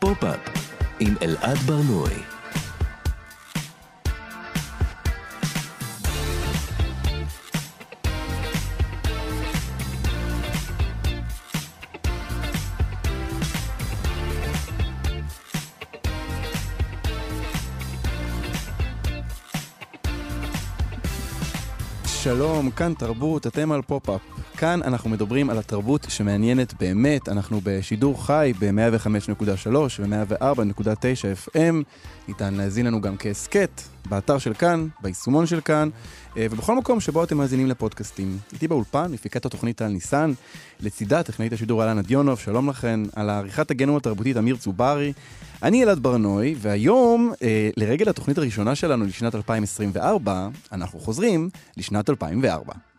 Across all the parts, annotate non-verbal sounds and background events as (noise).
פופ-אפ עם אלעד ברנועי. שלום, כאן תרבות, אתם על פופ-אפ. כאן אנחנו מדברים על התרבות שמעניינת באמת, אנחנו בשידור חי ב-105.3 ו-104.9 FM, ניתן להזין לנו גם כהסכת, באתר של כאן, ביישומון של כאן, אה, ובכל מקום שבו אתם מאזינים לפודקאסטים. איתי באולפן, מפיקת התוכנית על ניסן, לצידה טכנאית השידור אלנה דיונוב, שלום לכן, על העריכת הגנום התרבותית אמיר צוברי. אני אלעד ברנוי, והיום, אה, לרגל התוכנית הראשונה שלנו לשנת 2024, אנחנו חוזרים לשנת 2004.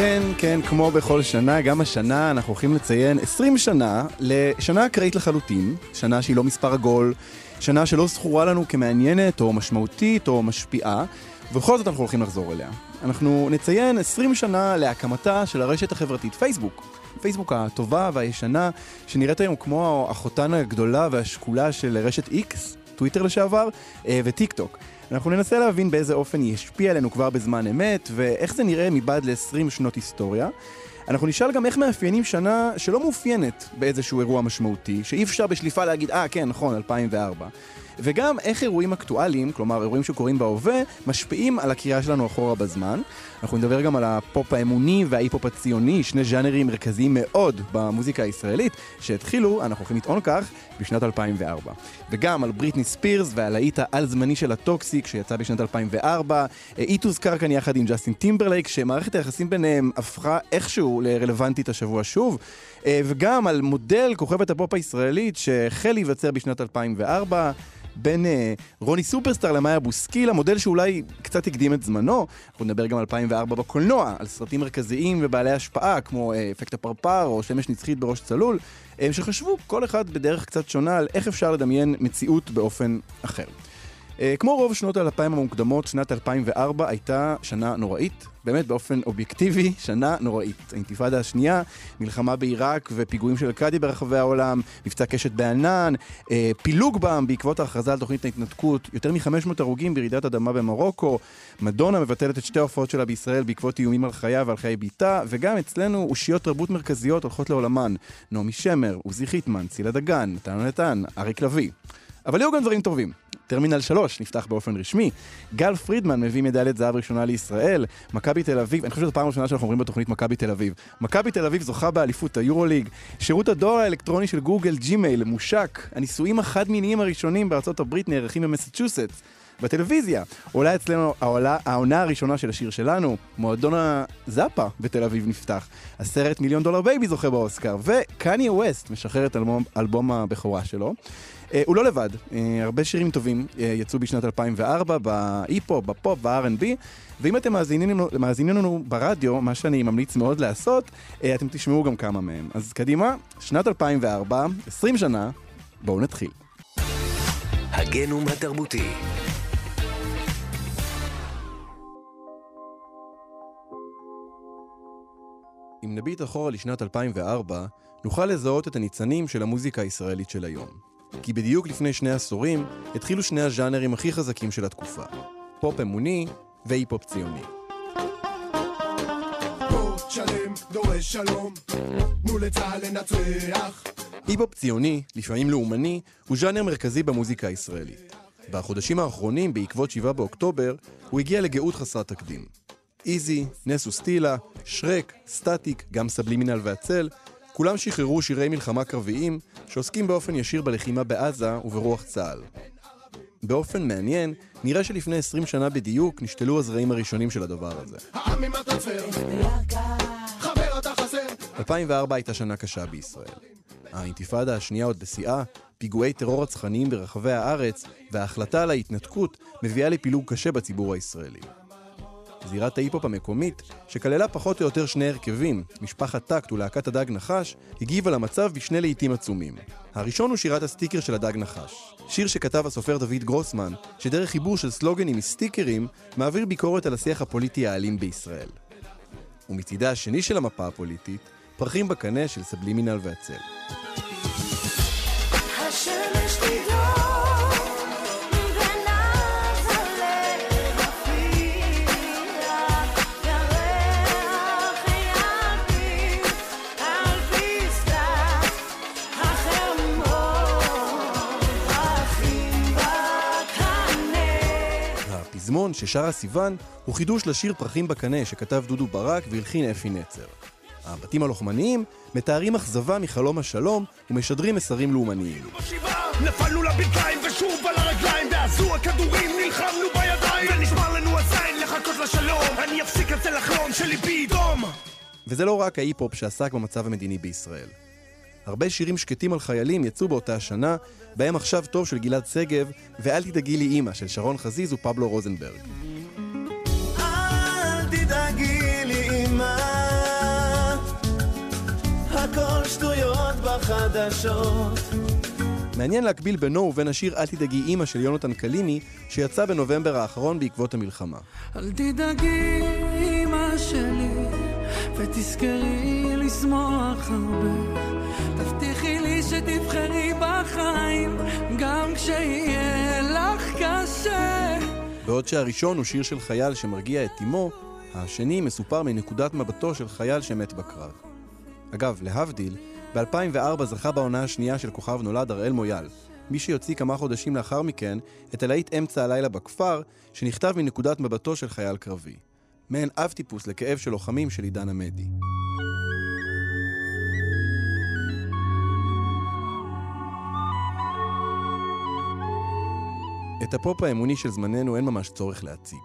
כן, כן, כמו בכל שנה, גם השנה אנחנו הולכים לציין 20 שנה לשנה אקראית לחלוטין, שנה שהיא לא מספר עגול, שנה שלא זכורה לנו כמעניינת או משמעותית או משפיעה, ובכל זאת אנחנו הולכים לחזור אליה. אנחנו נציין 20 שנה להקמתה של הרשת החברתית פייסבוק. פייסבוק הטובה והישנה, שנראית היום כמו אחותן הגדולה והשקולה של רשת איקס, טוויטר לשעבר, אה, וטיק טוק. אנחנו ננסה להבין באיזה אופן היא השפיעה עלינו כבר בזמן אמת, ואיך זה נראה מבעד ל-20 שנות היסטוריה. אנחנו נשאל גם איך מאפיינים שנה שלא מאופיינת באיזשהו אירוע משמעותי, שאי אפשר בשליפה להגיד, אה, ah, כן, נכון, 2004. וגם איך אירועים אקטואליים, כלומר אירועים שקורים בהווה, משפיעים על הקריאה שלנו אחורה בזמן. אנחנו נדבר גם על הפופ האמוני וההיפ-הופ הציוני, שני ז'אנרים מרכזיים מאוד במוזיקה הישראלית, שהתחילו, אנחנו הולכים לטעון כך, בשנת 2004. וגם על בריטני ספירס ועל הלהיט העל-זמני שלה Toxic שיצא בשנת 2004. היא תוזכר כאן יחד עם ג'סטין טימברלייק, שמערכת היחסים ביניהם הפכה איכשהו לרלוונטית השבוע שוב. וגם על מודל כוכבת הפופ הישראלית שהחל להיווצר בשנת 2004. בין אה, רוני סופרסטאר למאיה בוסקילה, מודל שאולי קצת הקדים את זמנו. אנחנו נדבר גם על 2004 בקולנוע, על סרטים מרכזיים ובעלי השפעה, כמו אה, אפקט הפרפר או שמש נצחית בראש צלול, אה, שחשבו כל אחד בדרך קצת שונה על איך אפשר לדמיין מציאות באופן אחר. אה, כמו רוב שנות האלפיים המוקדמות, שנת 2004 הייתה שנה נוראית, באמת באופן אובייקטיבי, שנה נוראית. האינתיפאדה השנייה, מלחמה בעיראק ופיגועים של אל-קאדי ברחבי העולם, מבצע קשת בענן, אה, פילוג בעם בעקבות ההכרזה על תוכנית ההתנתקות, יותר מ-500 הרוגים ברעידת אדמה במרוקו, מדונה מבטלת את שתי ההופעות שלה בישראל בעקבות איומים על חייה ועל חיי בתה, וגם אצלנו אושיות תרבות מרכזיות הולכות לעולמן. נעמי שמר, עוזי חיטמן, צילה דגן, נתן נתן, אריק לביא. אבל היו גם דברים טובים. טרמינל 3 נפתח באופן רשמי. גל פרידמן מביא מדליית זהב ראשונה לישראל. מכבי תל אביב, אני חושב שזו פעם ראשונה שאנחנו אומרים בתוכנית מכבי תל אביב. מכבי תל אביב זוכה באליפות היורוליג. שירות הדואר האלקטרוני של גוגל ג'ימייל מושק. הנישואים החד-מיניים הראשונים בארצות הברית נערכים במסצ'וסטס. בטלוויזיה. עולה אצלנו העולה, העונה הראשונה של השיר שלנו, מועדון הזאפה בתל אביב נפתח. הסרט מיליון דולר בייבי זוכה באוסקר, וקניה ווסט משחרר את אלבום, אלבום הבכורה שלו. אה, הוא לא לבד, אה, הרבה שירים טובים אה, יצאו בשנת 2004 בהיפ הופ, בפופ, ב-R&B, ואם אתם מאזינים, מאזינים לנו ברדיו, מה שאני ממליץ מאוד לעשות, אתם תשמעו גם כמה מהם. אז קדימה, שנת 2004, 20 שנה, בואו נתחיל. הגנום התרבותי אם נביט אחורה לשנת 2004, נוכל לזהות את הניצנים של המוזיקה הישראלית של היום. כי בדיוק לפני שני עשורים התחילו שני הז'אנרים הכי חזקים של התקופה, פופ אמוני והיפ-הופ ציוני. היפ-הופ ציוני, לפעמים לאומני, הוא ז'אנר מרכזי במוזיקה הישראלית. בחודשים האחרונים, בעקבות 7 באוקטובר, הוא הגיע לגאות חסרת תקדים. איזי, נס וסטילה, שרק, סטטיק, גם סבלימינל והצל, כולם שחררו שירי מלחמה קרביים שעוסקים באופן ישיר בלחימה בעזה וברוח צה"ל. באופן מעניין, נראה שלפני 20 שנה בדיוק נשתלו הזרעים הראשונים של הדבר הזה. 2004 הייתה שנה קשה בישראל. האינתיפאדה השנייה עוד בשיאה, פיגועי טרור רצחניים ברחבי הארץ וההחלטה על ההתנתקות מביאה לפילוג קשה בציבור הישראלי. זירת ההיפ-הופ המקומית, שכללה פחות או יותר שני הרכבים, משפחת טקט ולהקת הדג נחש, הגיבה למצב בשני להיטים עצומים. הראשון הוא שירת הסטיקר של הדג נחש. שיר שכתב הסופר דוד גרוסמן, שדרך חיבור של סלוגנים מסטיקרים, מעביר ביקורת על השיח הפוליטי האלים בישראל. ומצידה השני של המפה הפוליטית, פרחים בקנה של סבלימינל והצל. הפזמון ששרה סיוון הוא חידוש לשיר פרחים בקנה שכתב דודו ברק והלחין אפי נצר. הבתים הלוחמניים מתארים אכזבה מחלום השלום ומשדרים מסרים לאומניים. נפלנו לברכיים ושוב על הרגליים ועזו הכדורים נלחמנו בידיים ונשמר לנו הזין לחכות לשלום אני אפסיק את זה לחלום שליבי ידום וזה לא רק ההיפ-הופ שעסק במצב המדיני בישראל. הרבה שירים שקטים על חיילים יצאו באותה השנה, בהם עכשיו טוב של גלעד שגב, ואל תדאגי לי אימא של שרון חזיז ופבלו רוזנברג. אל תדאגי לי אימא, הכל שטויות בחדשות. מעניין להקביל בינו ובין השיר "אל תדאגי אימא" של יונתן קלימי, שיצא בנובמבר האחרון בעקבות המלחמה. אל תדאגי ותזכרי לשמוח הרבה. תבטיחי לי שתבחרי בחיים, גם כשיהיה לך קשה. בעוד שהראשון הוא שיר של חייל שמרגיע את אמו, השני מסופר מנקודת מבטו של חייל שמת בקרב. אגב, להבדיל, ב-2004 זכה בעונה השנייה של כוכב נולד אראל מויאל, מי שיוציא כמה חודשים לאחר מכן את הלהיט אמצע הלילה בכפר, שנכתב מנקודת מבטו של חייל קרבי. מעין אב טיפוס לכאב של לוחמים של עידן עמדי. את הפופ האמוני של זמננו אין ממש צורך להציג.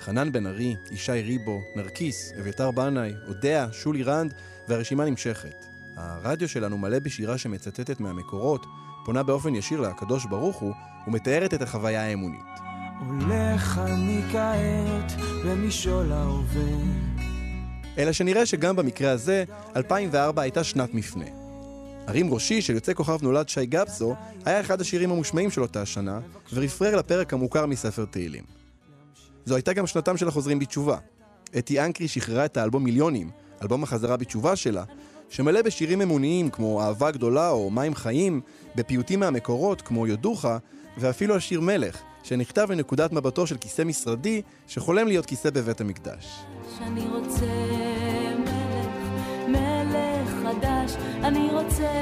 חנן בן ארי, ישי ריבו, נרקיס, אביתר בנאי, אודיה, שולי רנד, והרשימה נמשכת. הרדיו שלנו מלא בשירה שמצטטת מהמקורות, פונה באופן ישיר לקדוש ברוך הוא, ומתארת את החוויה האמונית. הולך אני כעת במשעול ההווה. אלא שנראה שגם במקרה הזה, 2004 הייתה שנת מפנה. הרים ראשי של יוצא כוכב נולד שי גפסו היה אחד השירים המושמעים של אותה השנה, ורפרר לפרק המוכר מספר תהילים. זו הייתה גם שנתם של החוזרים בתשובה. אתי אנקרי שחררה את האלבום מיליונים, אלבום החזרה בתשובה שלה, שמלא בשירים אמוניים כמו אהבה גדולה או מים חיים, בפיוטים מהמקורות כמו יודוחה, ואפילו השיר מלך, שנכתב מנקודת מבטו של כיסא משרדי שחולם להיות כיסא בבית המקדש. שאני רוצה חדש, אני רוצה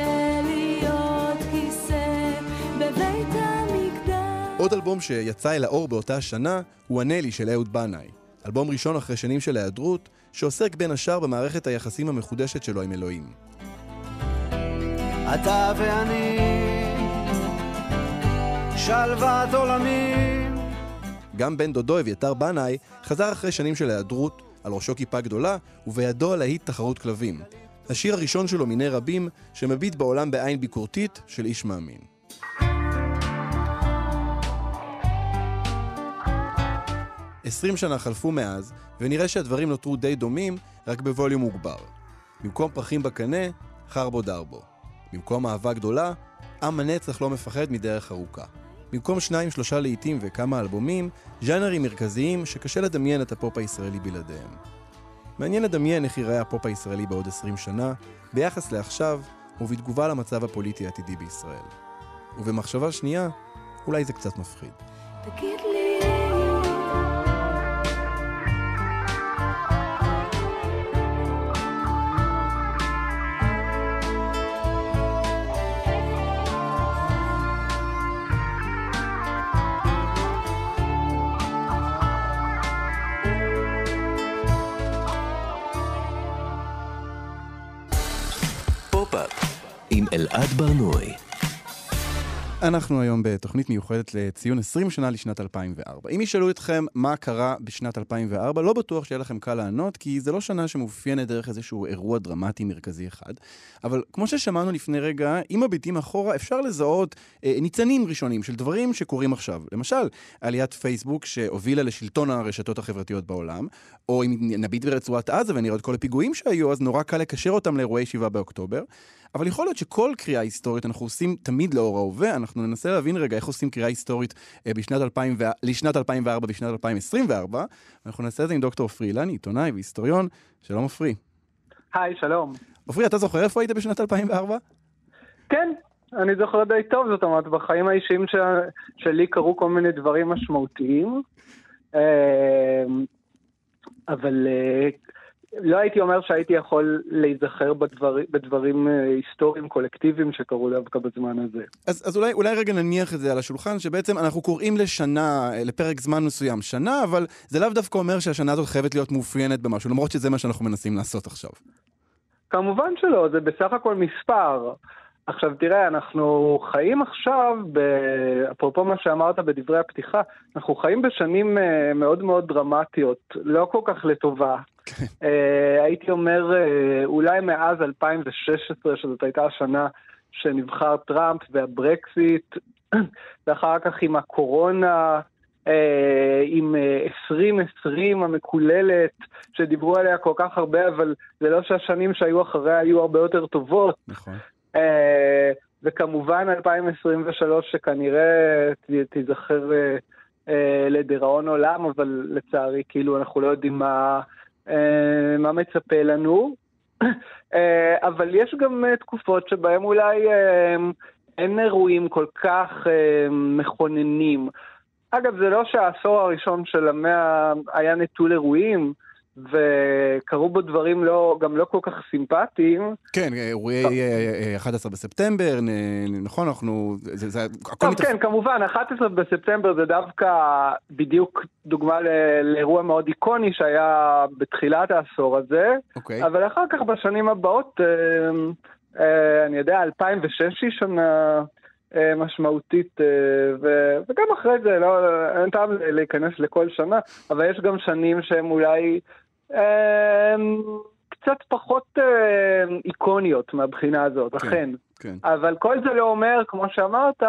להיות כיסא בבית המקדש. עוד אלבום שיצא אל האור באותה השנה הוא הנלי של אהוד בנאי. אלבום ראשון אחרי שנים של היעדרות, שעוסק בין השאר במערכת היחסים המחודשת שלו עם אלוהים. אתה ואני, שלוות עולמים. גם בן דודו אביתר בנאי חזר אחרי שנים של היעדרות, על ראשו כיפה גדולה, ובידו להיט תחרות כלבים. השיר הראשון שלו מיני רבים, שמביט בעולם בעין ביקורתית של איש מאמין. עשרים שנה חלפו מאז, ונראה שהדברים נותרו די דומים, רק בווליום מוגבר. במקום פרחים בקנה, חרבו דרבו. במקום אהבה גדולה, עם הנצח לא מפחד מדרך ארוכה. במקום שניים שלושה לעיתים וכמה אלבומים, ז'אנרים מרכזיים שקשה לדמיין את הפופ הישראלי בלעדיהם. מעניין לדמיין איך ייראה הפופ הישראלי בעוד 20 שנה, ביחס לעכשיו ובתגובה למצב הפוליטי העתידי בישראל. ובמחשבה שנייה, אולי זה קצת מפחיד. תגיד לי אלעד ברנועי. אנחנו היום בתוכנית מיוחדת לציון 20 שנה לשנת 2004. אם ישאלו אתכם מה קרה בשנת 2004, לא בטוח שיהיה לכם קל לענות, כי זה לא שנה שמאופיינת דרך איזשהו אירוע דרמטי מרכזי אחד. אבל כמו ששמענו לפני רגע, אם מביטים אחורה, אפשר לזהות אה, ניצנים ראשונים של דברים שקורים עכשיו. למשל, עליית פייסבוק שהובילה לשלטון הרשתות החברתיות בעולם, או אם נביט ברצועת עזה ונראה את כל הפיגועים שהיו, אז נורא קל לקשר אותם לאירועי 7 באוקטובר. אבל יכול להיות שכל קריאה היסטורית אנחנו עושים תמיד לאור ההווה, אנחנו ננסה להבין רגע איך עושים קריאה היסטורית אה, בשנת 2000, ו- לשנת 2004 ושנת 2024. אנחנו נעשה את זה עם דוקטור עופרי אילני, עיתונאי והיסטוריון. שלום עופרי. היי, שלום. עופרי, אתה זוכר איפה היית בשנת 2004? כן, אני זוכר די טוב, זאת אומרת, בחיים האישיים ש... שלי קרו כל מיני דברים משמעותיים, אה, אבל אה, לא הייתי אומר שהייתי יכול להיזכר בדבר... בדברים אה, היסטוריים קולקטיביים שקרו דווקא בזמן הזה. אז, אז אולי, אולי רגע נניח את זה על השולחן, שבעצם אנחנו קוראים לשנה, אה, לפרק זמן מסוים, שנה, אבל זה לאו דווקא אומר שהשנה הזאת חייבת להיות מאופיינת במשהו, למרות שזה מה שאנחנו מנסים לעשות עכשיו. כמובן שלא, זה בסך הכל מספר. עכשיו תראה, אנחנו חיים עכשיו, ב... אפרופו מה שאמרת בדברי הפתיחה, אנחנו חיים בשנים uh, מאוד מאוד דרמטיות, לא כל כך לטובה. Uh, הייתי אומר, uh, אולי מאז 2016, שזאת הייתה השנה שנבחר טראמפ והברקסיט, (clears throat) ואחר כך עם הקורונה, uh, עם uh, 2020 המקוללת, שדיברו עליה כל כך הרבה, אבל זה לא שהשנים שהיו אחריה היו הרבה יותר טובות. נכון. וכמובן 2023 שכנראה תיזכר לדיראון עולם, אבל לצערי כאילו אנחנו לא יודעים מה, מה מצפה לנו. uh, (coughs) אבל יש גם uh, תקופות שבהן אולי אין אירועים כל כך מכוננים. אגב, זה לא שהעשור הראשון של המאה היה נטול אירועים, וקרו בו דברים לא, גם לא כל כך סימפטיים. כן, אירועי אה, אה, 11 בספטמבר, נכון, אנחנו... זה, זה, הכל טוב, מתרח- כן, כמובן, 11 בספטמבר זה דווקא בדיוק דוגמה לאירוע מאוד איקוני שהיה בתחילת העשור הזה, אוקיי. אבל אחר כך בשנים הבאות, אה, אה, אני יודע, 2006 היא שנה אה, משמעותית, אה, ו- וגם אחרי זה, לא, אין טעם להיכנס לכל שנה, אבל יש גם שנים שהם אולי... אה, קצת פחות אה, איקוניות מהבחינה הזאת, כן. אכן. כן. אבל כל זה לא אומר, כמו שאמרת,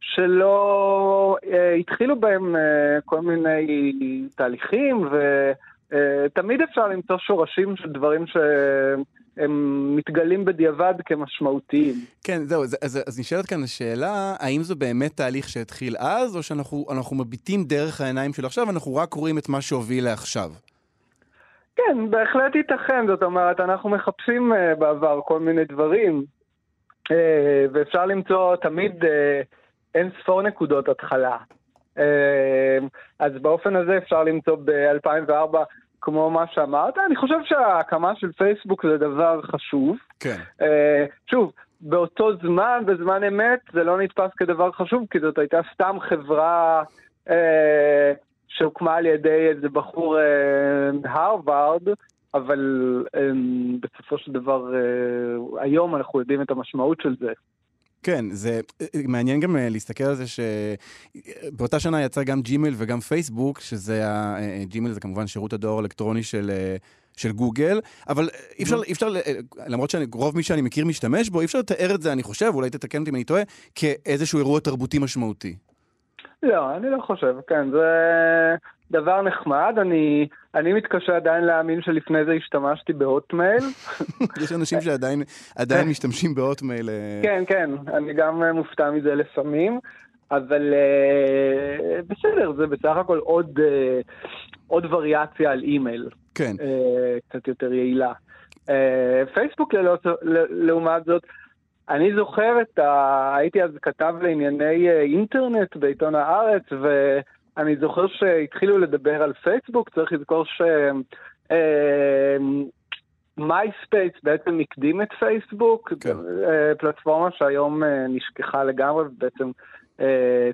שלא אה, התחילו בהם אה, כל מיני תהליכים, ותמיד אפשר למצוא שורשים של דברים שהם מתגלים בדיעבד כמשמעותיים. כן, זהו, אז, אז, אז נשאלת כאן השאלה, האם זה באמת תהליך שהתחיל אז, או שאנחנו אנחנו מביטים דרך העיניים של עכשיו, אנחנו רק רואים את מה שהוביל לעכשיו? כן, בהחלט ייתכן, זאת אומרת, אנחנו מחפשים אה, בעבר כל מיני דברים, אה, ואפשר למצוא תמיד אה, אין ספור נקודות התחלה. אה, אז באופן הזה אפשר למצוא ב-2004, כמו מה שאמרת, אני חושב שההקמה של פייסבוק זה דבר חשוב. כן. אה, שוב, באותו זמן, בזמן אמת, זה לא נתפס כדבר חשוב, כי זאת הייתה סתם חברה אה, שהוקמה על ידי איזה בחור אה, הרווארד, אבל אה, בסופו של דבר, אה, היום אנחנו יודעים את המשמעות של זה. כן, זה אה, מעניין גם אה, להסתכל על זה שבאותה שנה יצא גם ג'ימל וגם פייסבוק, שזה, ה- אה, ג'ימל זה כמובן שירות הדואר האלקטרוני של... אה, של גוגל, אבל אה, אי אפשר, אי אפשר, אה, למרות שרוב מי שאני מכיר משתמש בו, אי אפשר לתאר את זה, אני חושב, אולי תתקן אותי אם אני טועה, כאיזשהו אירוע תרבותי משמעותי. לא, אני לא חושב, כן, זה דבר נחמד, אני, אני מתקשה עדיין להאמין שלפני זה השתמשתי בהוטמייל. (laughs) יש אנשים שעדיין עדיין משתמשים בהוטמייל. אה, כן, כן, אני גם אה, מופתע מזה לפעמים, אבל אה, בסדר, זה בסך הכל עוד, אה, עוד וריאציה על אימייל, כן, אה, קצת יותר יעילה. פייסבוק לעומת זאת, אני זוכר את ה... הייתי אז כתב לענייני אה, אינטרנט בעיתון הארץ, ואני זוכר שהתחילו לדבר על פייסבוק, צריך לזכור ש... מייספייס בעצם הקדים את פייסבוק, כן. פלטפורמה שהיום נשכחה לגמרי ובעצם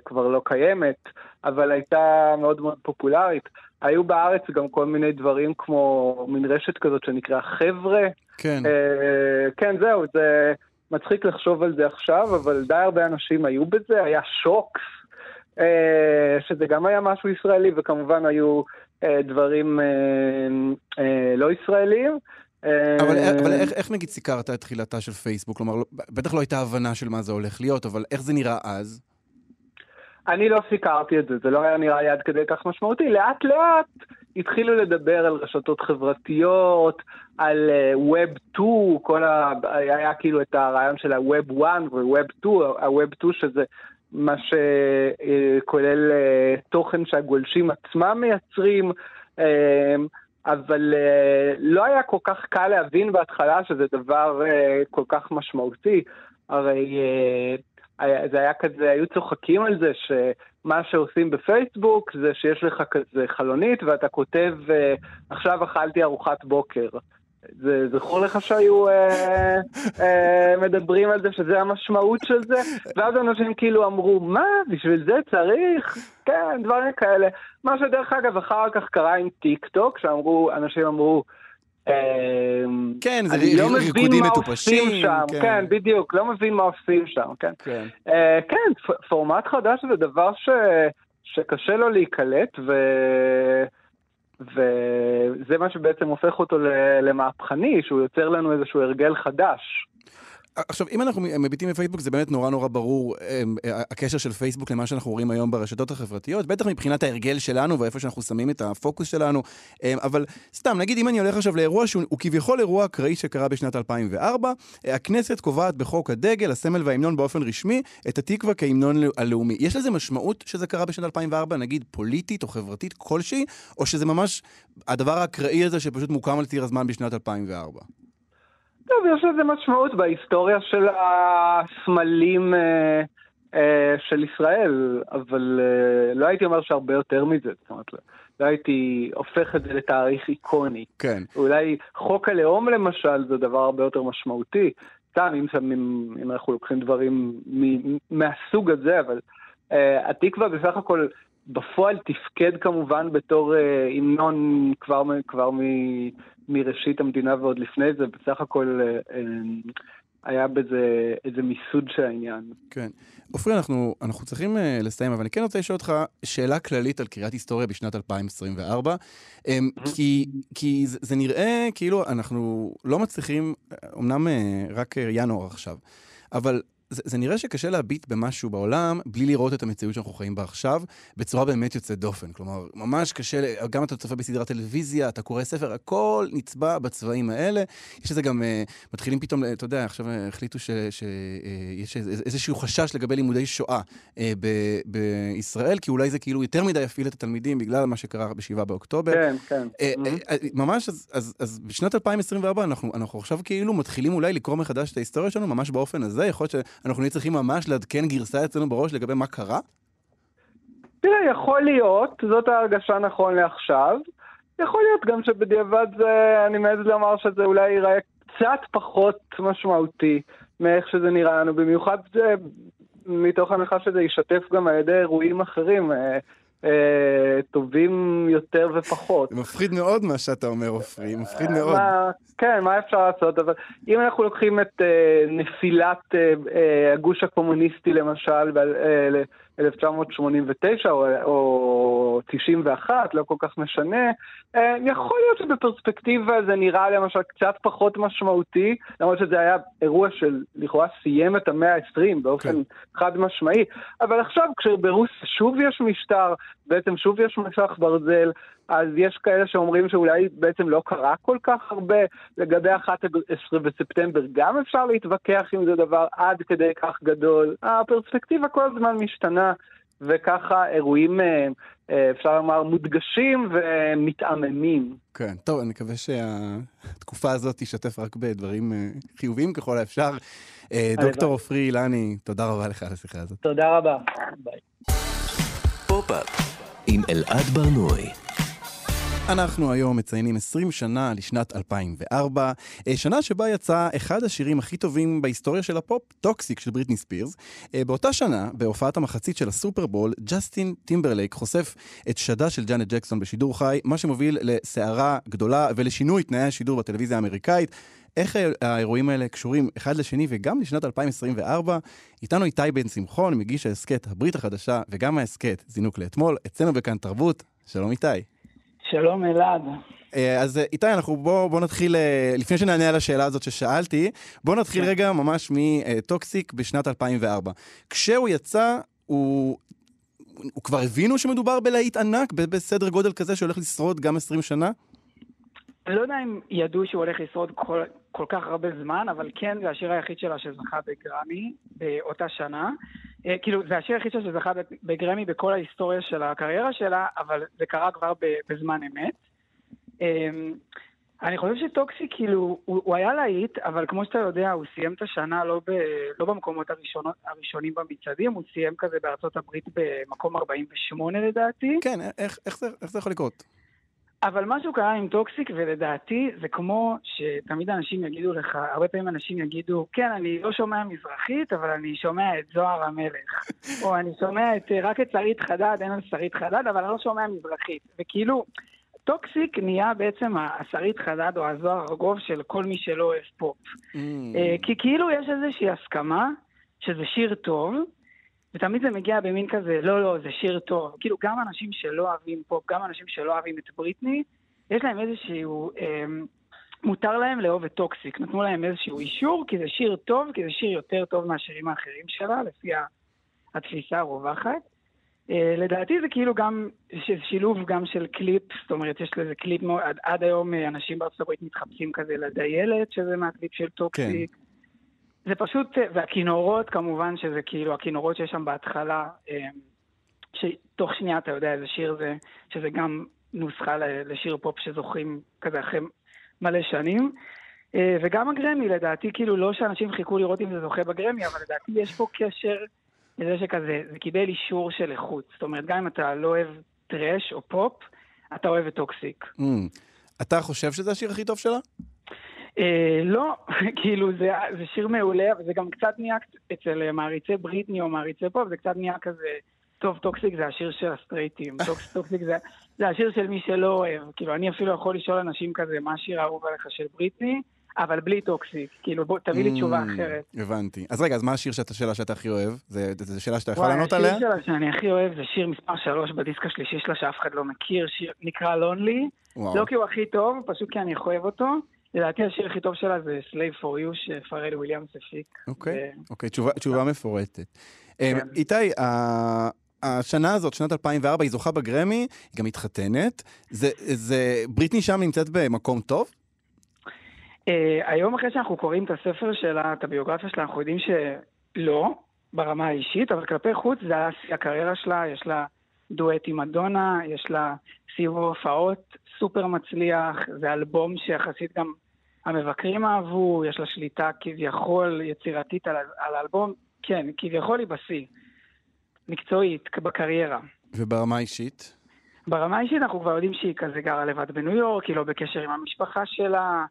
כבר לא קיימת, אבל הייתה מאוד מאוד פופולרית. היו בארץ גם כל מיני דברים כמו מין רשת כזאת שנקרא חבר'ה. כן. כן, זהו, זה מצחיק לחשוב על זה עכשיו, אבל די הרבה אנשים היו בזה, היה שוקס, שזה גם היה משהו ישראלי, וכמובן היו דברים לא ישראלים. אבל, אבל איך, איך נגיד סיקרת את תחילתה של פייסבוק? כלומר, לא, בטח לא הייתה הבנה של מה זה הולך להיות, אבל איך זה נראה אז? אני לא סיקרתי את זה, זה לא היה נראה לי עד כדי כך משמעותי. לאט לאט התחילו לדבר על רשתות חברתיות, על uh, Web 2, כל ה... היה כאילו את הרעיון של ה-Web 1 ו-Web 2, ה-Web 2 שזה מה שכולל uh, תוכן שהגולשים עצמם מייצרים. Uh, אבל לא היה כל כך קל להבין בהתחלה שזה דבר כל כך משמעותי. הרי זה היה כזה, היו צוחקים על זה שמה שעושים בפייסבוק זה שיש לך כזה חלונית ואתה כותב, עכשיו אכלתי ארוחת בוקר. זה זכור לך שהיו אה, אה, מדברים על זה שזה המשמעות של זה? ואז אנשים כאילו אמרו, מה, בשביל זה צריך? כן, דברים כאלה. מה שדרך אגב אחר כך קרה עם טיק טוק, שאמרו, אנשים אמרו, אמ, כן, זה לא ריקודים מטופשים. כן. כן, בדיוק, לא מבין מה עושים שם, כן. כן, כן פורמט חדש זה דבר ש... שקשה לו להיקלט, ו... וזה מה שבעצם הופך אותו למהפכני, שהוא יוצר לנו איזשהו הרגל חדש. עכשיו, אם אנחנו מביטים בפייסבוק, זה באמת נורא נורא ברור אמ, הקשר של פייסבוק למה שאנחנו רואים היום ברשתות החברתיות, בטח מבחינת ההרגל שלנו ואיפה שאנחנו שמים את הפוקוס שלנו. אמ, אבל סתם, נגיד אם אני הולך עכשיו לאירוע שהוא כביכול אירוע אקראי שקרה בשנת 2004, הכנסת קובעת בחוק הדגל, הסמל וההמנון באופן רשמי, את התקווה כהמנון הלאומי. יש לזה משמעות שזה קרה בשנת 2004, נגיד פוליטית או חברתית כלשהי, או שזה ממש הדבר האקראי הזה שפשוט מוקם על ציר הזמן בשנת 2004? טוב, יש לזה משמעות בהיסטוריה של הסמלים אה, אה, של ישראל, אבל אה, לא הייתי אומר שהרבה יותר מזה, זאת אומרת, לא הייתי הופך את זה לתאריך איקוני. כן. אולי חוק הלאום למשל זה דבר הרבה יותר משמעותי. סתם, אם, אם, אם אנחנו לוקחים דברים מ, מהסוג הזה, אבל אה, התקווה בסך הכל בפועל תפקד כמובן בתור אה, המנון כבר, כבר מ... מראשית המדינה ועוד לפני זה, בסך הכל אה, אה, היה בזה איזה מיסוד של העניין. כן. עופרי, אנחנו, אנחנו צריכים uh, לסיים, אבל אני כן רוצה לשאול אותך שאלה כללית על קריאת היסטוריה בשנת 2024. Um, כי, כי זה, זה נראה כאילו אנחנו לא מצליחים, אמנם uh, רק ינואר עכשיו, אבל זה, זה נראה שקשה להביט במשהו בעולם בלי לראות את המציאות שאנחנו חיים בה עכשיו, בצורה באמת יוצאת דופן. כלומר, ממש קשה, גם אתה צופה בסדרת טלוויזיה, אתה קורא ספר, הכל נצבע בצבעים האלה. יש לזה גם, uh, מתחילים פתאום, אתה יודע, עכשיו החליטו שיש uh, איזשהו חשש לגבי לימודי שואה uh, ב- בישראל, כי אולי זה כאילו יותר מדי יפעיל את התלמידים בגלל מה שקרה ב-7 באוקטובר. כן, כן. Uh, mm-hmm. uh, ממש, אז, אז, אז בשנת 2024 אנחנו, אנחנו עכשיו כאילו מתחילים אולי לקרוא מחדש את ההיסטוריה שלנו, ממש באופן הזה. יכול להיות אנחנו נהיה צריכים ממש לעדכן גרסה אצלנו בראש לגבי מה קרה? תראה, יכול להיות, זאת ההרגשה נכון לעכשיו. יכול להיות גם שבדיעבד זה, אני מעז לומר שזה אולי ייראה קצת פחות משמעותי מאיך שזה נראה לנו, במיוחד זה, מתוך הנחה שזה ישתף גם על ידי אירועים אחרים. אה, אה, טובים יותר ופחות. מפחיד מאוד מה שאתה אומר, עופרי, מפחיד מאוד. כן, מה אפשר לעשות? אבל אם אנחנו לוקחים את אה, נפילת הגוש הקומוניסטי למשל, 1989 או, או 91, לא כל כך משנה, אה, יכול להיות שבפרספקטיבה זה נראה למשל קצת פחות משמעותי, למרות שזה היה אירוע של לכאורה סיים את המאה ה-20 באופן כן. חד משמעי, אבל עכשיו כשברוסיה שוב יש משטר, בעצם שוב יש מסך ברזל, אז יש כאלה שאומרים שאולי בעצם לא קרה כל כך הרבה לגבי 11 בספטמבר, גם אפשר להתווכח אם זה דבר עד כדי כך גדול. הפרספקטיבה כל הזמן משתנה. וככה אירועים אה, אה, אפשר לומר, מודגשים ומתעממים. כן, טוב, אני מקווה שהתקופה הזאת תשתף רק בדברים אה, חיוביים ככל האפשר. דוקטור עופרי אילני, תודה רבה לך על השיחה הזאת. תודה רבה. ביי. עם אלעד ברנועי. אנחנו היום מציינים 20 שנה לשנת 2004, אה, שנה שבה יצא אחד השירים הכי טובים בהיסטוריה של הפופ, Toxic של בריטני ספירס. אה, באותה שנה, בהופעת המחצית של הסופרבול, ג'סטין טימברלייק חושף את שדה של ג'אנט ג'קסון בשידור חי, מה שמוביל לסערה גדולה ולשינוי תנאי השידור בטלוויזיה האמריקאית. איך האירועים האלה קשורים אחד לשני וגם לשנת 2024? איתנו איתי בן שמחון, מגיש ההסכת הברית החדשה וגם ההסכת זינוק לאתמול, אצלנו בכאן תרבות. שלום איתי. שלום אלעד. אה, אז אה, איתי, אנחנו בוא, בוא נתחיל, אה, לפני שנענה על השאלה הזאת ששאלתי, בוא נתחיל כן. רגע ממש מטוקסיק בשנת 2004. כשהוא יצא, הוא, הוא כבר הבינו שמדובר בלהיט ענק, בסדר גודל כזה שהולך לשרוד גם 20 שנה? אני לא יודע אם ידעו שהוא הולך לשרוד כל, כל כך הרבה זמן, אבל כן, זה השיר היחיד שלה שזכה בגרמי באותה שנה. אה, כאילו, זה השיר היחיד שלה שזכה בגרמי בכל ההיסטוריה של הקריירה שלה, אבל זה קרה כבר בזמן אמת. אמ, אני חושב ש Toxic, כאילו, הוא, הוא היה להיט, אבל כמו שאתה יודע, הוא סיים את השנה לא, ב, לא במקומות הראשונות, הראשונים במצעדים, הוא סיים כזה בארצות הברית במקום 48 לדעתי. כן, איך, איך, זה, איך זה יכול לקרות? אבל משהו קרה עם Toxic, ולדעתי זה כמו שתמיד אנשים יגידו לך, הרבה פעמים אנשים יגידו, כן, אני לא שומע מזרחית, אבל אני שומע את זוהר המלך. (laughs) או אני שומע את, רק את שרית חדד, אין על שרית חדד, אבל אני לא שומע מזרחית. וכאילו, Toxic נהיה בעצם השרית חדד או הזוהר הרגוב של כל מי שלא אוהב פופ. אממ. אה, כי כאילו יש איזושהי הסכמה שזה שיר טוב, ותמיד זה מגיע במין כזה, לא, לא, זה שיר טוב. כאילו, גם אנשים שלא אוהבים פופ, גם אנשים שלא אוהבים את בריטני, יש להם איזשהו... אה, מותר להם לאהוב את Toxic. נתנו להם איזשהו אישור, כי זה שיר טוב, כי זה שיר יותר טוב מהשירים האחרים שלה, לפי התפיסה הרווחת. אה, לדעתי זה כאילו גם שילוב גם של קליפ, זאת אומרת, יש לזה קליפ מאוד, עד, עד היום אה, אנשים בארצות הברית מתחפשים כזה לדיילת, שזה מהקליפ של Toxic. כן. זה פשוט, והכינורות כמובן, שזה כאילו הכינורות שיש שם בהתחלה, אה, שתוך שנייה אתה יודע איזה שיר זה, שזה גם נוסחה לשיר פופ שזוכרים כזה אחרי מלא שנים. אה, וגם הגרמי, לדעתי, כאילו, לא שאנשים חיכו לראות אם זה זוכה בגרמי, אבל לדעתי יש פה קשר לזה שכזה, זה קיבל אישור של איכות. זאת אומרת, גם אם אתה לא אוהב טראש או פופ, אתה אוהב את Toxic. אממ. אתה חושב שזה השיר הכי טוב שלה? אה, לא, (laughs) כאילו זה, זה שיר מעולה, אבל זה גם קצת נהיה אצל מעריצי בריטני או מעריצי פופ, זה קצת נהיה כזה, טוב, Toxic זה השיר של הסטרייטים, (laughs) Toxic זה, זה השיר של מי שלא אוהב, כאילו אני אפילו יכול לשאול אנשים כזה, מה השיר האהוב עליך של בריטני? אבל בלי Toxic, כאילו בוא תביא לי תשובה אממ, אחרת. הבנתי. אז רגע, אז מה השיר שאתה, שאלה שאתה הכי אוהב? זו שאלה שאתה יכול לענות עליה? השיר שלה שאני הכי אוהב זה שיר מספר 3 בדיסק השלישי שלה שאף אחד לא מכיר, שיר נקרא לונלי. לא כי הוא הכי טוב, פשוט כי אני אוהב אותו. לדעתי השיר הכי טוב שלה זה Slave for You שפרל וויליאמס הפיק. אוקיי, אוקיי, תשובה מפורטת. כן. אמ, איתי, השנה הזאת, שנת 2004, היא זוכה בגרמי, היא גם מתחתנת. זה, בריטני שם נמצאת במקום טוב? אה, היום אחרי שאנחנו קוראים את הספר שלה, את הביוגרפיה שלה, אנחנו יודעים שלא, ברמה האישית, אבל כלפי חוץ זה היה שיא הקריירה שלה, יש לה דואט עם מדונה, יש לה סיבוב הופעות סופר מצליח, זה אלבום שיחסית גם המבקרים אהבו, יש לה שליטה כביכול יצירתית על, על האלבום, כן, כביכול היא בשיא, מקצועית, בקריירה. וברמה האישית? ברמה האישית אנחנו כבר יודעים שהיא כזה גרה לבד בניו יורק, היא לא בקשר עם המשפחה שלה,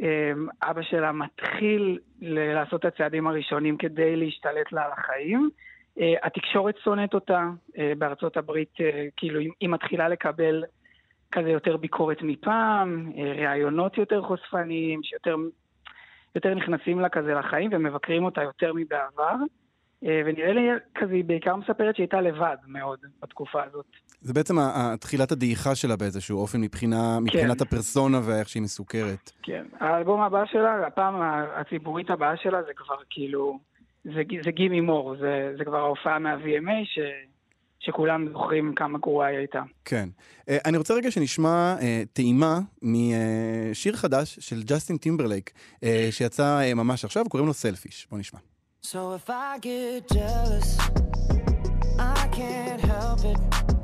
אמ, אבא שלה מתחיל לעשות את הצעדים הראשונים כדי להשתלט לה על החיים. אה, התקשורת שונאת אותה אה, בארצות הברית, אה, כאילו היא מתחילה לקבל כזה יותר ביקורת מפעם, ראיונות יותר חושפניים, שיותר יותר נכנסים לה כזה לחיים ומבקרים אותה יותר מבעבר. ונראה לי כזה, היא בעיקר מספרת שהיא הייתה לבד מאוד בתקופה הזאת. זה בעצם תחילת הדעיכה שלה באיזשהו אופן מבחינה, מבחינת כן. הפרסונה ואיך שהיא מסוכרת. כן. האלבום הבא שלה, הפעם הציבורית הבאה שלה זה כבר כאילו... זה, זה Gimme More, זה, זה כבר ההופעה מה-VMA ש... שכולם זוכרים כמה גרועה היא הייתה. כן. אה, אני רוצה רגע שנשמע אה, טעימה משיר uh, חדש של ג'סטין טימברלייק, אה, שיצא אה, ממש עכשיו, קוראים לו Selfish. בוא נשמע. So if I get jealous, I can't help it.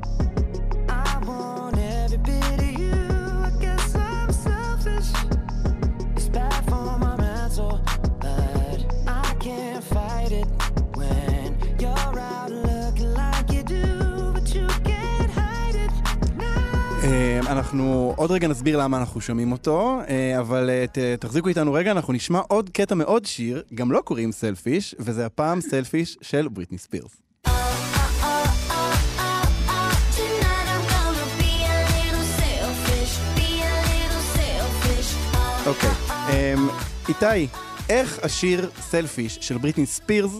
אנחנו עוד רגע נסביר למה אנחנו שומעים אותו, אה, אבל אה, ת, תחזיקו איתנו רגע, אנחנו נשמע עוד קטע מאוד שיר, גם לא קוראים סלפיש, וזה הפעם סלפיש של בריטני ספירס. אוקיי, אמ, איתי, איך השיר סלפיש של בריטני ספירס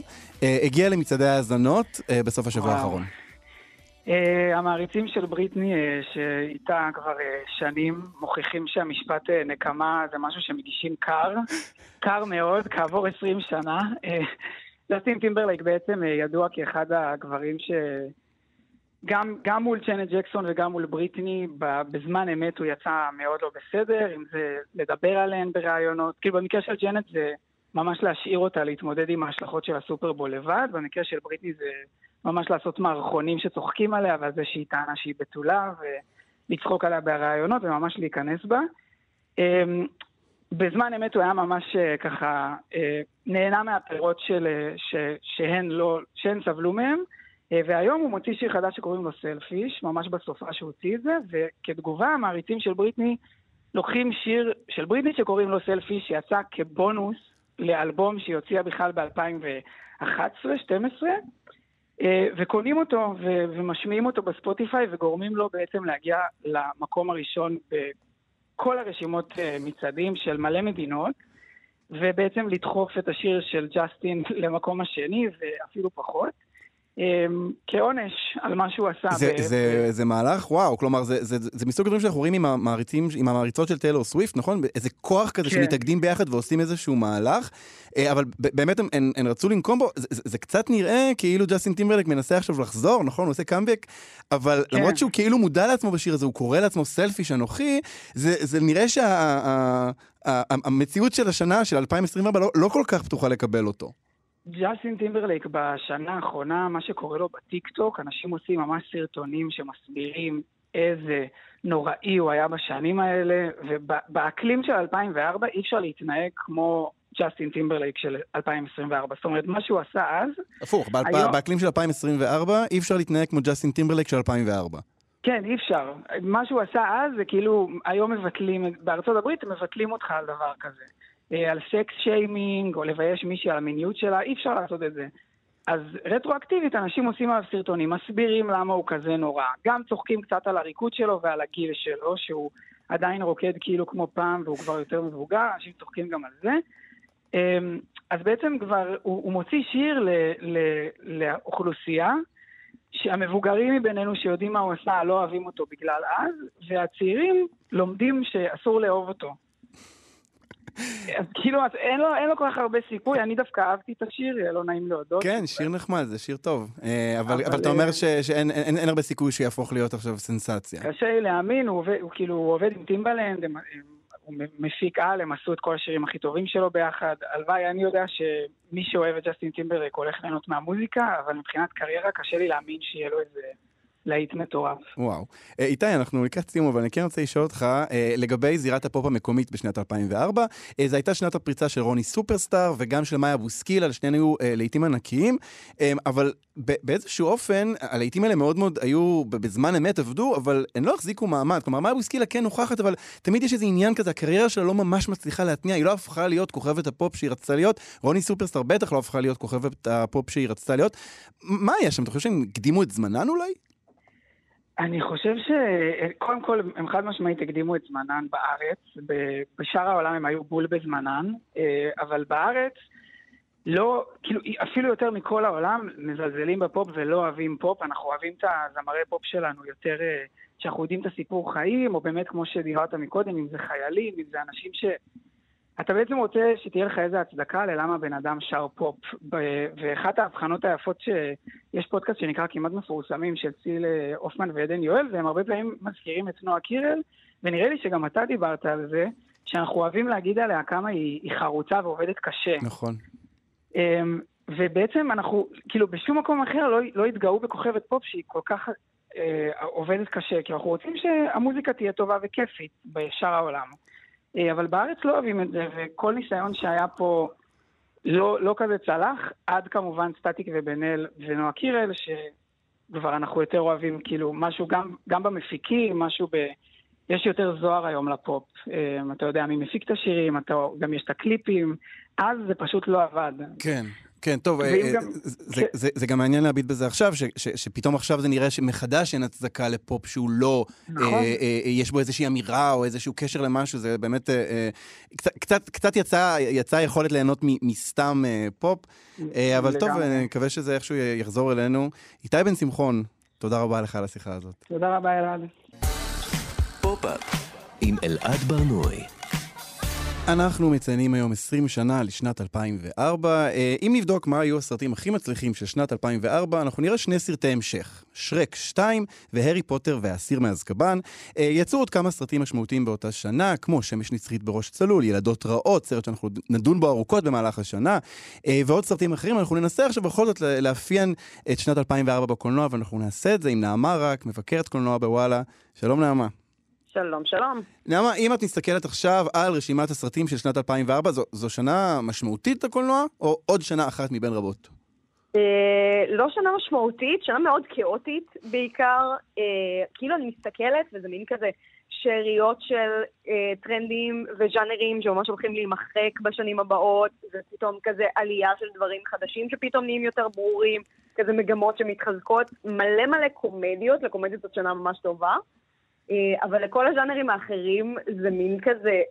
הגיע למצעדי ההאזנות בסוף השבוע האחרון? אה, המעריצים של בריטני, אה, שאיתה כבר אה, שנים, מוכיחים שהמשפט נקמה זה משהו שמגישים קר, קר מאוד, כעבור 20 שנה. ג'סטין טימברלייק בעצם ידוע כאחד הגברים שגם גם מול ג'נט ג'קסון וגם מול בריטני, בזמן אמת הוא יצא מאוד לא בסדר, אם זה לדבר עליהן בראיונות. כאילו במקרה של ג'נט זה ממש להשאיר אותה להתמודד עם ההשלכות של הסופרבול לבד, במקרה של בריטני זה... ממש לעשות מערכונים שצוחקים עליה ועל זה שהיא טענה שהיא בתולה ולצחוק עליה בראיונות וממש להיכנס בה. אמ, בזמן אמת הוא היה ממש אה, ככה אה, נהנה מהפירות של, אה, ש, שהן, לא, שהן סבלו מהם, והיום הוא מוציא שיר חדש שקוראים לו סלפיש, ממש בסופה שהוא הוציא את זה, וכתגובה המעריצים של בריטני לוקחים שיר של בריטני שקוראים לו סלפיש, שיצא כבונוס לאלבום שהיא הוציאה בכלל ב-2011-2012, אה, וקונים אותו ו- ומשמיעים אותו בספוטיפיי וגורמים לו בעצם להגיע למקום הראשון בכל הרשימות אה, מצעדים של מלא מדינות, ובעצם לדחוף את השיר של ג'סטין (laughs) למקום השני ואפילו פחות. אמ, כעונש על מה שהוא עשה. זה, ב- זה, ב- זה מהלך, וואו, כלומר, זה, זה, זה, מסוג הדברים שאנחנו רואים עם המעריצים, עם המעריצות של טיילור סוויפט, נכון? איזה כוח כזה כן. שמתאגדים ביחד ועושים איזשהו מהלך, אה, אבל באמת הם, הם, הם רצו לנקום בו, זה, זה, זה קצת נראה כאילו ג'סטין טימברלק מנסה עכשיו לחזור, נכון? הוא עושה קאמבק, אבל כן. למרות שהוא כאילו מודע לעצמו בשיר הזה, הוא קורא לעצמו selfish אנוכי, זה, זה נראה שהמציאות שה, של השנה, של 2024, לא, לא כל כך פתוחה לקבל אותו. ג'סטין טימברלייק בשנה האחרונה, מה שקורה לו בטיקטוק, אנשים עושים ממש סרטונים שמסבירים איזה נוראי הוא היה בשנים האלה, ובאקלים של 2004 אי אפשר להתנהג כמו ג'סטין טימברלייק של 2024. זאת אומרת, מה שהוא עשה אז... הפוך, היום... באקלים של 2024 אי אפשר להתנהג כמו ג'סטין טימברלייק של 2004. כן, אי אפשר. מה שהוא עשה אז זה כאילו, היום מבטלים, בארצות הברית מבטלים אותך על דבר כזה. אה, על sex shaming, או לבייש מישהי על המיניות שלה, אי אפשר לעשות את זה. אז רטרואקטיבית אנשים עושים עליו סרטונים, מסבירים למה הוא כזה נורא. גם צוחקים קצת על הריקוד שלו ועל הגיל שלו, שהוא עדיין רוקד כאילו כמו פעם והוא כבר יותר מבוגר, אנשים צוחקים גם על זה. אמ, אז בעצם כבר, הוא, הוא מוציא שיר ל, ל, לאוכלוסייה שהמבוגרים מבינינו שיודעים מה הוא עשה לא אוהבים אותו בגלל אז, והצעירים לומדים שאסור לאהוב אותו. אז כאילו, אז אין, לו, אין לו כל כך הרבה סיכוי, אני דווקא אהבתי את השיר, לא נעים להודות. כן, שיר נחמד, זה שיר טוב. אה, אבל, אבל, אתה אומר ש, שאין אין, אין הרבה סיכוי שיהפוך להיות עכשיו סנסציה. קשה לי להאמין, הוא, הוא כאילו הוא עובד עם טימבלנד, הם, הם, הוא מפיק על, הם עשו את כל השירים הכי טובים שלו ביחד. הלוואי, אני יודע שמי שאוהב את ג'סטין טימברלק הולך ליהנות מהמוזיקה, אבל מבחינת קריירה קשה לי להאמין שיהיה לו איזה... להיט מטורף. וואו. אה, איתי, אנחנו לקראת סיום, אבל אני כן רוצה לשאול אותך אה, לגבי זירת הפופ המקומית בשנת 2004. אה, זו הייתה שנת הפריצה של רוני סופרסטאר וגם של מאיה בוסקילה, לשניהם היו להיטים ענקיים, אבל באיזשהו אופן, הלהיטים האלה מאוד מאוד היו, בזמן אמת עבדו, אבל הן לא החזיקו מעמד. כלומר, מאיה בוסקילה כן נוכחת, אבל תמיד יש איזה עניין כזה, הקריירה שלה לא ממש מצליחה להתניע, היא לא הפכה להיות כוכבת הפופ שהיא רצתה להיות, רוני סופרסטאר בטח לא הפכה להיות כוכבת הפופ שהיא רצתה להיות. מה היה שם? אתה חושב שהם הקדימו את זמנן אולי? אני חושב שקודם כל הם חד משמעית הקדימו את זמנן בארץ, בשאר העולם הם היו בול בזמנן, אה, אבל בארץ לא, כאילו אפילו יותר מכל העולם מזלזלים בפופ ולא אוהבים פופ, אנחנו אוהבים את הזמרי פופ שלנו יותר, אה, שאנחנו יודעים את הסיפור חיים, או באמת כמו שדיברת מקודם, אם זה חיילים, אם זה אנשים ש... אתה בעצם רוצה שתהיה לך איזה הצדקה ללמה בן אדם שר פופ. ואחת ההבחנות היפות שיש פודקאסט שנקרא כמעט מפורסמים של ציל אה, הופמן ועדן יואל, והם הרבה פעמים מזכירים את נועה קירל, ונראה לי שגם אתה דיברת על זה, שאנחנו אוהבים להגיד עליה כמה היא, היא חרוצה ועובדת קשה. נכון. אמ, ובעצם אנחנו, כאילו בשום מקום אחר לא, לא התגאו בכוכבת פופ שהיא כל כך אה, עובדת קשה, כי אנחנו רוצים שהמוזיקה תהיה טובה וכיפית בשאר העולם. אה, אבל בארץ לא אוהבים את זה, וכל ניסיון שהיה פה לא, לא כזה צלח, עד כמובן סטטיק ובן אל ונועה קירל, כבר אנחנו יותר אוהבים, כאילו, משהו גם, גם במפיקים, משהו ב... יש יותר זוהר היום לפופ. אה, אתה יודע מי מפיק את השירים, אתה, גם יש את הקליפים, אז זה פשוט לא עבד. כן. כן, טוב, אה, אה, גם- זה, כן. זה, זה גם מעניין להביט בזה עכשיו, ש, ש, שפתאום עכשיו זה נראה שמחדש אין הצדקה לפופ שהוא לא, נכון. אה, אה, אה, יש בו איזושהי אמירה או איזשהו קשר למשהו, זה באמת, אה, אה, קצת, קצת, קצת יצא, יצא יכולת ליהנות מ, מסתם אה, פופ, אה, אבל טוב, לגמרי. אני מקווה שזה איכשהו יחזור אלינו. איתי בן שמחון, תודה רבה לך על השיחה הזאת. תודה רבה, אלעד. פופ-אפ עם אלעד ברנועי. אנחנו מציינים היום 20 שנה לשנת 2004. אה, אם נבדוק מה היו הסרטים הכי מצליחים של שנת 2004, אנחנו נראה שני סרטי המשך, שרק 2 והארי פוטר והאסיר מאזקבאן. אה, יצאו עוד כמה סרטים משמעותיים באותה שנה, כמו שמש נצחית בראש צלול, ילדות רעות, סרט שאנחנו נדון בו ארוכות במהלך השנה, אה, ועוד סרטים אחרים. אנחנו ננסה עכשיו בכל זאת לאפיין את שנת 2004 בקולנוע, ואנחנו נעשה את זה עם נעמה רק, מבקרת קולנוע בוואלה. שלום נעמה. שלום, שלום. נעמה, אם את מסתכלת עכשיו על רשימת הסרטים של שנת 2004, זו, זו שנה משמעותית לקולנוע, או עוד שנה אחת מבין רבות? אה, לא שנה משמעותית, שנה מאוד כאוטית בעיקר. אה, כאילו אני מסתכלת, וזה מין כזה שאריות של אה, טרנדים וז'אנרים שממש הולכים להימחק בשנים הבאות, ופתאום כזה עלייה של דברים חדשים שפתאום נהיים יותר ברורים, כזה מגמות שמתחזקות. מלא מלא קומדיות, לקומדיות זאת שנה ממש טובה. אה, אבל לכל הז'אנרים האחרים זה מין כזה...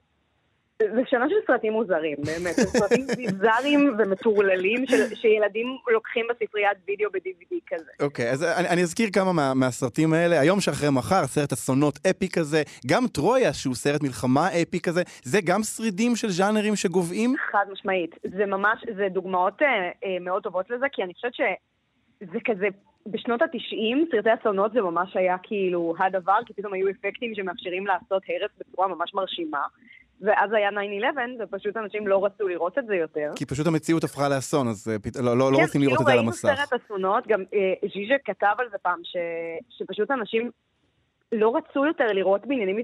זה שנה של סרטים מוזרים, באמת. סרטים (laughs) ביזאריים ומטורללים של, שילדים לוקחים בספריית וידאו ב-DVD כזה. אוקיי, אז אני, אני אזכיר כמה מה, מהסרטים האלה. היום שאחרי מחר, סרט אסונות אפי כזה, גם טרויה, שהוא סרט מלחמה אפי כזה, זה גם שרידים של ז'אנרים שגוועים? חד משמעית. זה ממש, זה דוגמאות אה, אה, מאוד טובות לזה, כי אני חושבת שזה כזה, בשנות ה-90, סרטי אסונות זה ממש היה כאילו הדבר, כי פתאום היו אפקטים שמאפשרים לעשות הרס בצורה ממש מרשימה. ואז היה 9-11, ופשוט אנשים לא רצו לראות את זה יותר. כי פשוט המציאות הפכה לאסון, אז אה, פת... לא, לא, לא כן, רוצים לראות את זה על המסך. כאילו ראינו סרט אסונות, גם אה, ז'יז'ה כתב על זה פעם, ש, שפשוט אנשים לא רצו יותר לראות בניינים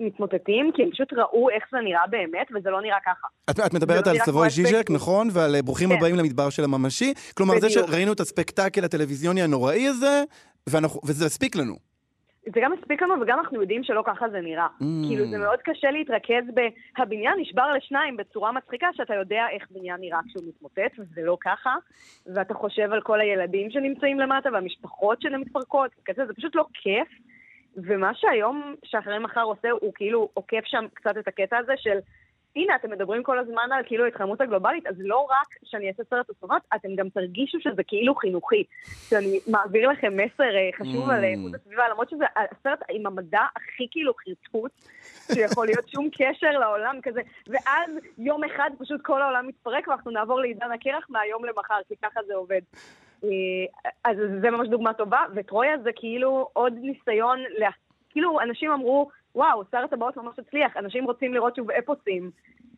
מתמוטטים, כי הם פשוט ראו איך זה נראה באמת, וזה לא נראה ככה. את, את מדברת זה על סבוי ז'יז'ק. נכון? ועל אה, ברוכים כן. הבאים למדבר של הממשי. כלומר, זה בדיוק. שראינו את הספקטקל הטלוויזיוני הנוראי הזה, ואנחנו, וזה הספיק לנו. זה גם הספיק לנו, וגם אנחנו יודעים שלא ככה זה נראה. Mm. כאילו, זה מאוד קשה להתרכז ב"הבניין נשבר לשניים" בצורה מצחיקה, שאתה יודע איך בניין נראה כשהוא מתמוטט, וזה לא ככה. ואתה חושב על כל הילדים שנמצאים למטה, והמשפחות שלהם מתפרקות, כזה, זה פשוט לא כיף. ומה שהיום, שאחרי מחר עושה, הוא כאילו עוקף שם קצת את הקטע הזה של, הנה, אתם מדברים כל הזמן על כאילו ההתחממות הגלובלית, אז לא רק שאני אעשה סרט אסונות, אתם גם תרגישו שזה כאילו חינוכי. שאני מעביר לכם מסר אה, חשוב Mm. על איכות הסביבה, למרות שזה הסרט עם המדע הכי כאילו חרטוט, שיכול להיות שום קשר לעולם כזה, ואז יום אחד פשוט כל העולם מתפרק ואנחנו נעבור לעידן הקרח מהיום למחר, כי ככה זה עובד. אה, אז זה ממש דוגמה טובה, וטרויה זה כאילו עוד ניסיון, לה... כאילו אנשים אמרו, וואו, שר הטבעות ממש הצליח, אנשים רוצים לראות שוב אפוסים,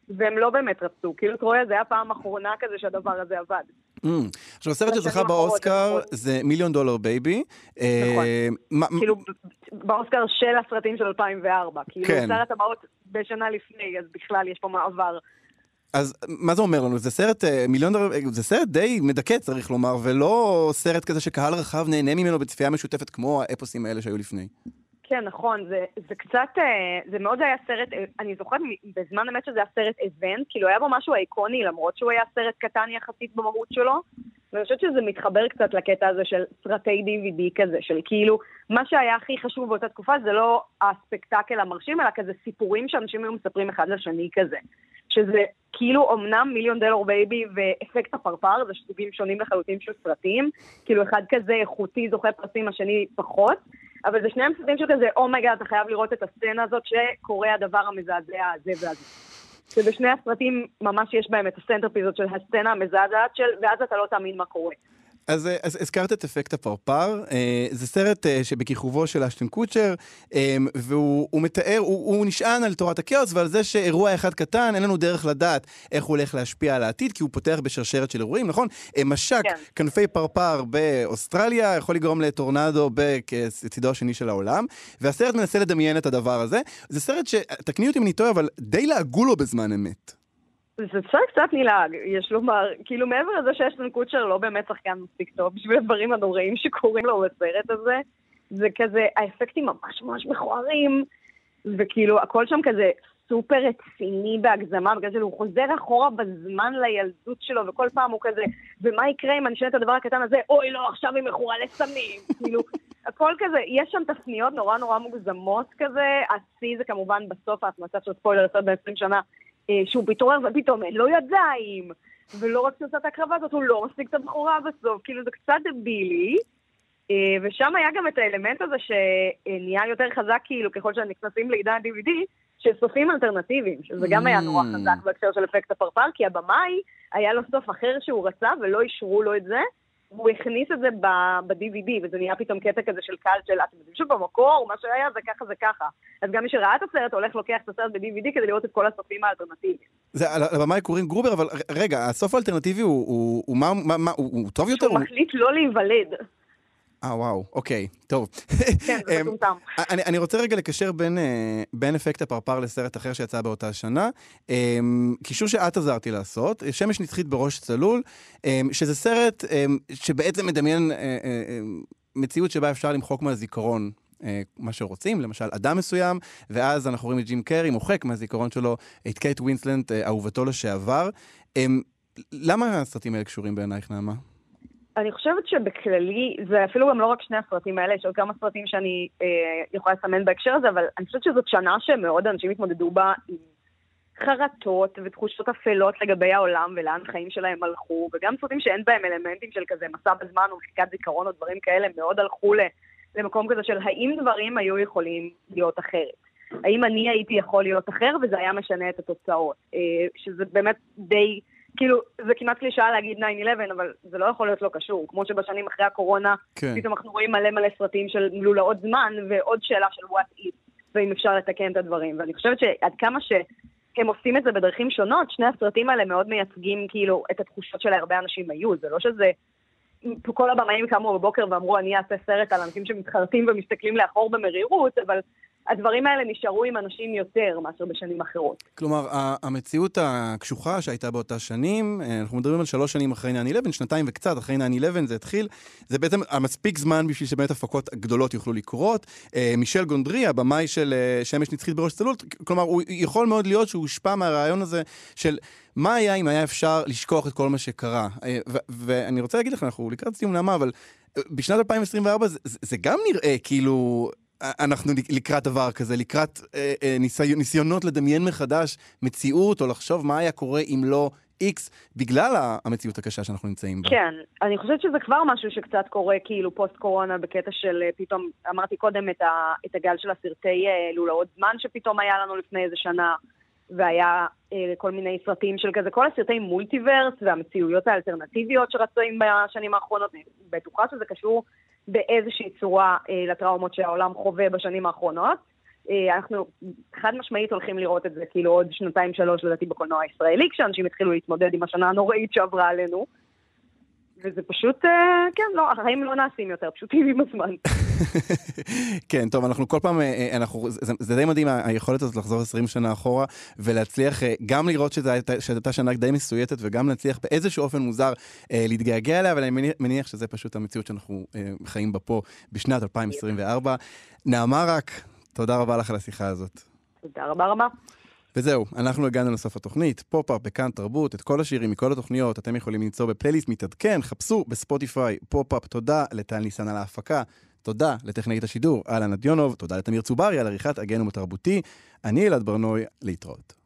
והם לא באמת רצו, כאילו טרויה זה היה פעם אחרונה כזה שהדבר הזה עבד. Mm. עכשיו, הסרט שזכה באוסקר נכון. זה מיליון דולר בייבי. נכון. אה, מה- כאילו, באוסקר של הסרטים של 2004, כאילו כן. שר הטבעות בשנה לפני, אז בכלל יש פה מעבר. אז מה זה אומר לנו? זה סרט אה, מיליון דולר, אה, זה סרט די מדכא צריך לומר, ולא סרט כזה שקהל רחב נהנה ממנו בצפייה משותפת כמו האפוסים האלה שהיו לפני. כן, נכון, זה, זה קצת, אה, זה מאוד היה סרט, אה, אני זוכרת בזמן אמת שזה היה סרט איבנט, כאילו היה בו משהו איקוני, למרות שהוא היה סרט קטן יחסית במהות שלו, ואני חושבת שזה מתחבר קצת לקטע הזה של סרטי DVD כזה, של כאילו, מה שהיה הכי חשוב באותה תקופה זה לא הספקטקל המרשים, אלא כזה סיפורים שאנשים היו מספרים אחד לשני כזה. שזה כאילו אמנם מיליון דולר בייבי ואפקט הפרפר, זה סוגים שונים לחלוטין של סרטים, כאילו אחד כזה איכותי זוכה פרסים, השני פחות, אבל זה שניהם סרטים של כזה, oh my god, אתה חייב לראות את הסצנה הזאת שקורה הדבר המזעזע הזה והזה. שבשני הסרטים ממש יש בהם את ה centerpieceות של הסצנה המזעזעת של, ואז אתה לא תאמין מה קורה. אז, אה, אז הזכרת את אפקט הפרפר, אה, זה סרט אה, שבכיכובו של אשטון קוצ'ר, אה, והוא הוא מתאר, הוא, הוא נשען על תורת הכאוס ועל זה שאירוע אחד קטן, אין לנו דרך לדעת איך הוא הולך להשפיע על העתיד, כי הוא פותח בשרשרת של אירועים, נכון? אה, משק כן. כנפי פרפר באוסטרליה יכול לגרום לטורנדו בצידו השני של העולם, והסרט מנסה לדמיין את הדבר הזה. זה סרט ש... תקני אותי אם אני טועה, אבל די לעגו לו בזמן אמת. זה בסדר קצת נלעג, יש לומר, כאילו מעבר לזה שאשטון קוצ'ר לא באמת שחקן מספיק טוב בשביל הדברים הנוראים שקורים לו בסרט הזה, זה כזה, האפקטים ממש ממש מכוערים, וכאילו הכל שם כזה סופר רציני בהגזמה, בגלל שהוא חוזר אחורה בזמן לילדות שלו, וכל פעם הוא כזה, ומה יקרה אם אני אשאל את הדבר הקטן הזה, אוי לא, עכשיו היא מכורה לסמים, (laughs) כאילו, הכל כזה, יש שם תפניות נורא נורא מוגזמות כזה, השיא זה כמובן בסוף ההתמצה של ספוילר יצא ב-20 שנה, שהוא מתעורר ופתאום אין לו ידיים, ולא רק שעושה את ההקרבה הזאת, הוא לא מספיק את הבחורה בסוף, כאילו זה קצת דבילי. אה, ושם היה גם את האלמנט הזה שנהיה יותר חזק, כאילו, ככל שנכנסים לעידן DVD, של סופים אלטרנטיביים, שזה גם היה נורא Mm. חזק בהקשר של אפקט הפרפר, כי הבמאי, היה לו סוף אחר שהוא רצה ולא אישרו לו את זה, והוא הכניס את זה ב-DVD, וזה נהיה פתאום קטע כזה של קהל של, אתם יודעים שבמקור, מה שהיה זה ככה זה ככה. אז גם מי שראה את הסרט הולך לוקח את הסרט ב-DVD כדי לראות את כל הסופים האלטרנטיביים. זה, לבמאי קוראים גרובר, אבל רגע, הסוף האלטרנטיבי הוא, הוא, הוא, מה, מה, הוא, הוא טוב יותר? הוא הוא- מחליט לא להיוולד. אה, וואו, אוקיי, טוב. כן, זה אמ, מטומטם. אני, אני רוצה רגע לקשר בין, אה, בין אפקט הפרפר לסרט אחר שיצא באותה שנה. אמ, קישור שאת עזרתי לעשות, אה, שמש נצחית בראש צלול, אמ, שזה סרט שבעצם מדמיין אה, אה, אה, מציאות שבה אפשר למחוק מהזיכרון. אה, מה שרוצים, למשל אדם מסוים, ואז אנחנו רואים את ג'ים קרי מוחק מהזיכרון שלו את קייט ווינסלט, אה, אהובתו לשעבר. למה הסרטים האלה קשורים בעינייך, נעמה? אני חושבת שבכללי, זה אפילו גם לא רק שני הסרטים האלה, יש עוד כמה סרטים שאני אה, יכולה לסמן בהקשר הזה, אבל אני חושבת שזאת שנה שמאוד אנשים התמודדו בה עם חרטות ותחושות אפלות לגבי העולם ולאן החיים שלהם הלכו, וגם סרטים שאין בהם אלמנטים של כזה מסע בזמן או מחיקת זיכרון או דברים כאלה, מאוד הלכו למקום כזה של האם דברים היו יכולים להיות אחרת. האם אני הייתי יכול להיות אחר וזה היה משנה את התוצאות. אה, שזה באמת די... כאילו, זה כמעט קלישאה להגיד 9-11, אבל זה לא יכול להיות לא קשור. כמו שבשנים אחרי הקורונה, כן. פתאום אנחנו רואים מלא מלא סרטים של לולאות זמן, ועוד שאלה של what if, ואם אפשר לתקן את הדברים. ואני חושבת שעד כמה שהם עושים את זה בדרכים שונות, שני הסרטים האלה מאוד מייצגים כאילו את התחושות שלהרבה אנשים היו. זה לא שזה... כל הבמאים קמו בבוקר ואמרו, אני אעשה סרט על אנשים שמתחרטים ומסתכלים לאחור במרירות, אבל הדברים האלה נשארו עם אנשים יותר מאשר בשנים אחרות. כלומר, המציאות הקשוחה שהייתה באותה שנים, אה, אנחנו מדברים על שלוש שנים אחרי 9-11, שנתיים וקצת אחרי 9-11 זה התחיל, זה בעצם המספיק זמן בשביל שבאמת הפקות גדולות יוכלו לקרות. אה, מישל גונדרי, הבמאי של אה, שמש נצחית בראש צלול, כלומר, הוא יכול מאוד להיות שהוא הושפע מהרעיון הזה של מה היה אם היה אפשר לשכוח את כל מה שקרה. ואני רוצה להגיד לך, אנחנו לקראת סיום נעמה, אבל בשנת 2024 זה, זה, זה גם נראה כאילו... אנחנו לקראת דבר כזה, לקראת אה, אה, ניסי, ניסיונות לדמיין מחדש מציאות, או לחשוב מה היה קורה אם לא איקס, בגלל המציאות הקשה שאנחנו נמצאים בה. כן, אני חושבת שזה כבר משהו שקצת קורה כאילו פוסט קורונה בקטע של אה, פתאום, אמרתי קודם את, ה, את הגל של הסרטי אה, לולאות זמן שפתאום היה לנו לפני איזה שנה, והיה אה, כל מיני סרטים של כזה, כל הסרטי מולטיברס והמציאויות האלטרנטיביות שרצים בשנים האחרונות, אני בטוחה שזה קשור באיזושהי צורה אה, לטראומות שהעולם חווה בשנים האחרונות. אה, אנחנו חד משמעית הולכים לראות את זה כאילו עוד שנתיים שלוש לדעתי בקולנוע הישראלי, כשאנשים התחילו להתמודד עם השנה הנוראית שעברה עלינו. וזה פשוט, אה, כן, לא, החיים לא נעשים יותר פשוטים עם הזמן. (laughs) כן, טוב, אנחנו כל פעם, אה, אה, אנחנו, זה, זה די מדהים היכולת הזאת לחזור 20 שנה אחורה ולהצליח גם לראות שזו הייתה, שנה די מסויטת וגם להצליח באיזשהו אופן מוזר להתגעגע אליה, אבל אני מניח, מניח שזה פשוט המציאות שאנחנו חיים בה פה בשנת 2024. נעמה רק, תודה רבה לך על השיחה הזאת. תודה רבה רבה. וזהו, אנחנו הגענו לסוף התוכנית, פופ-אפ בכאן תרבות, את כל השירים מכל התוכניות אתם יכולים למצוא בפלייליסט מתעדכן, חפשו בספוטיפיי פופ-אפ, תודה לטל ניסן על ההפקה, תודה לטכנאית השידור, אהלן אדיונוב, תודה לתמיר צוברי על עריכת הגנום התרבותי, אני אלעד ברנוי, להתראות.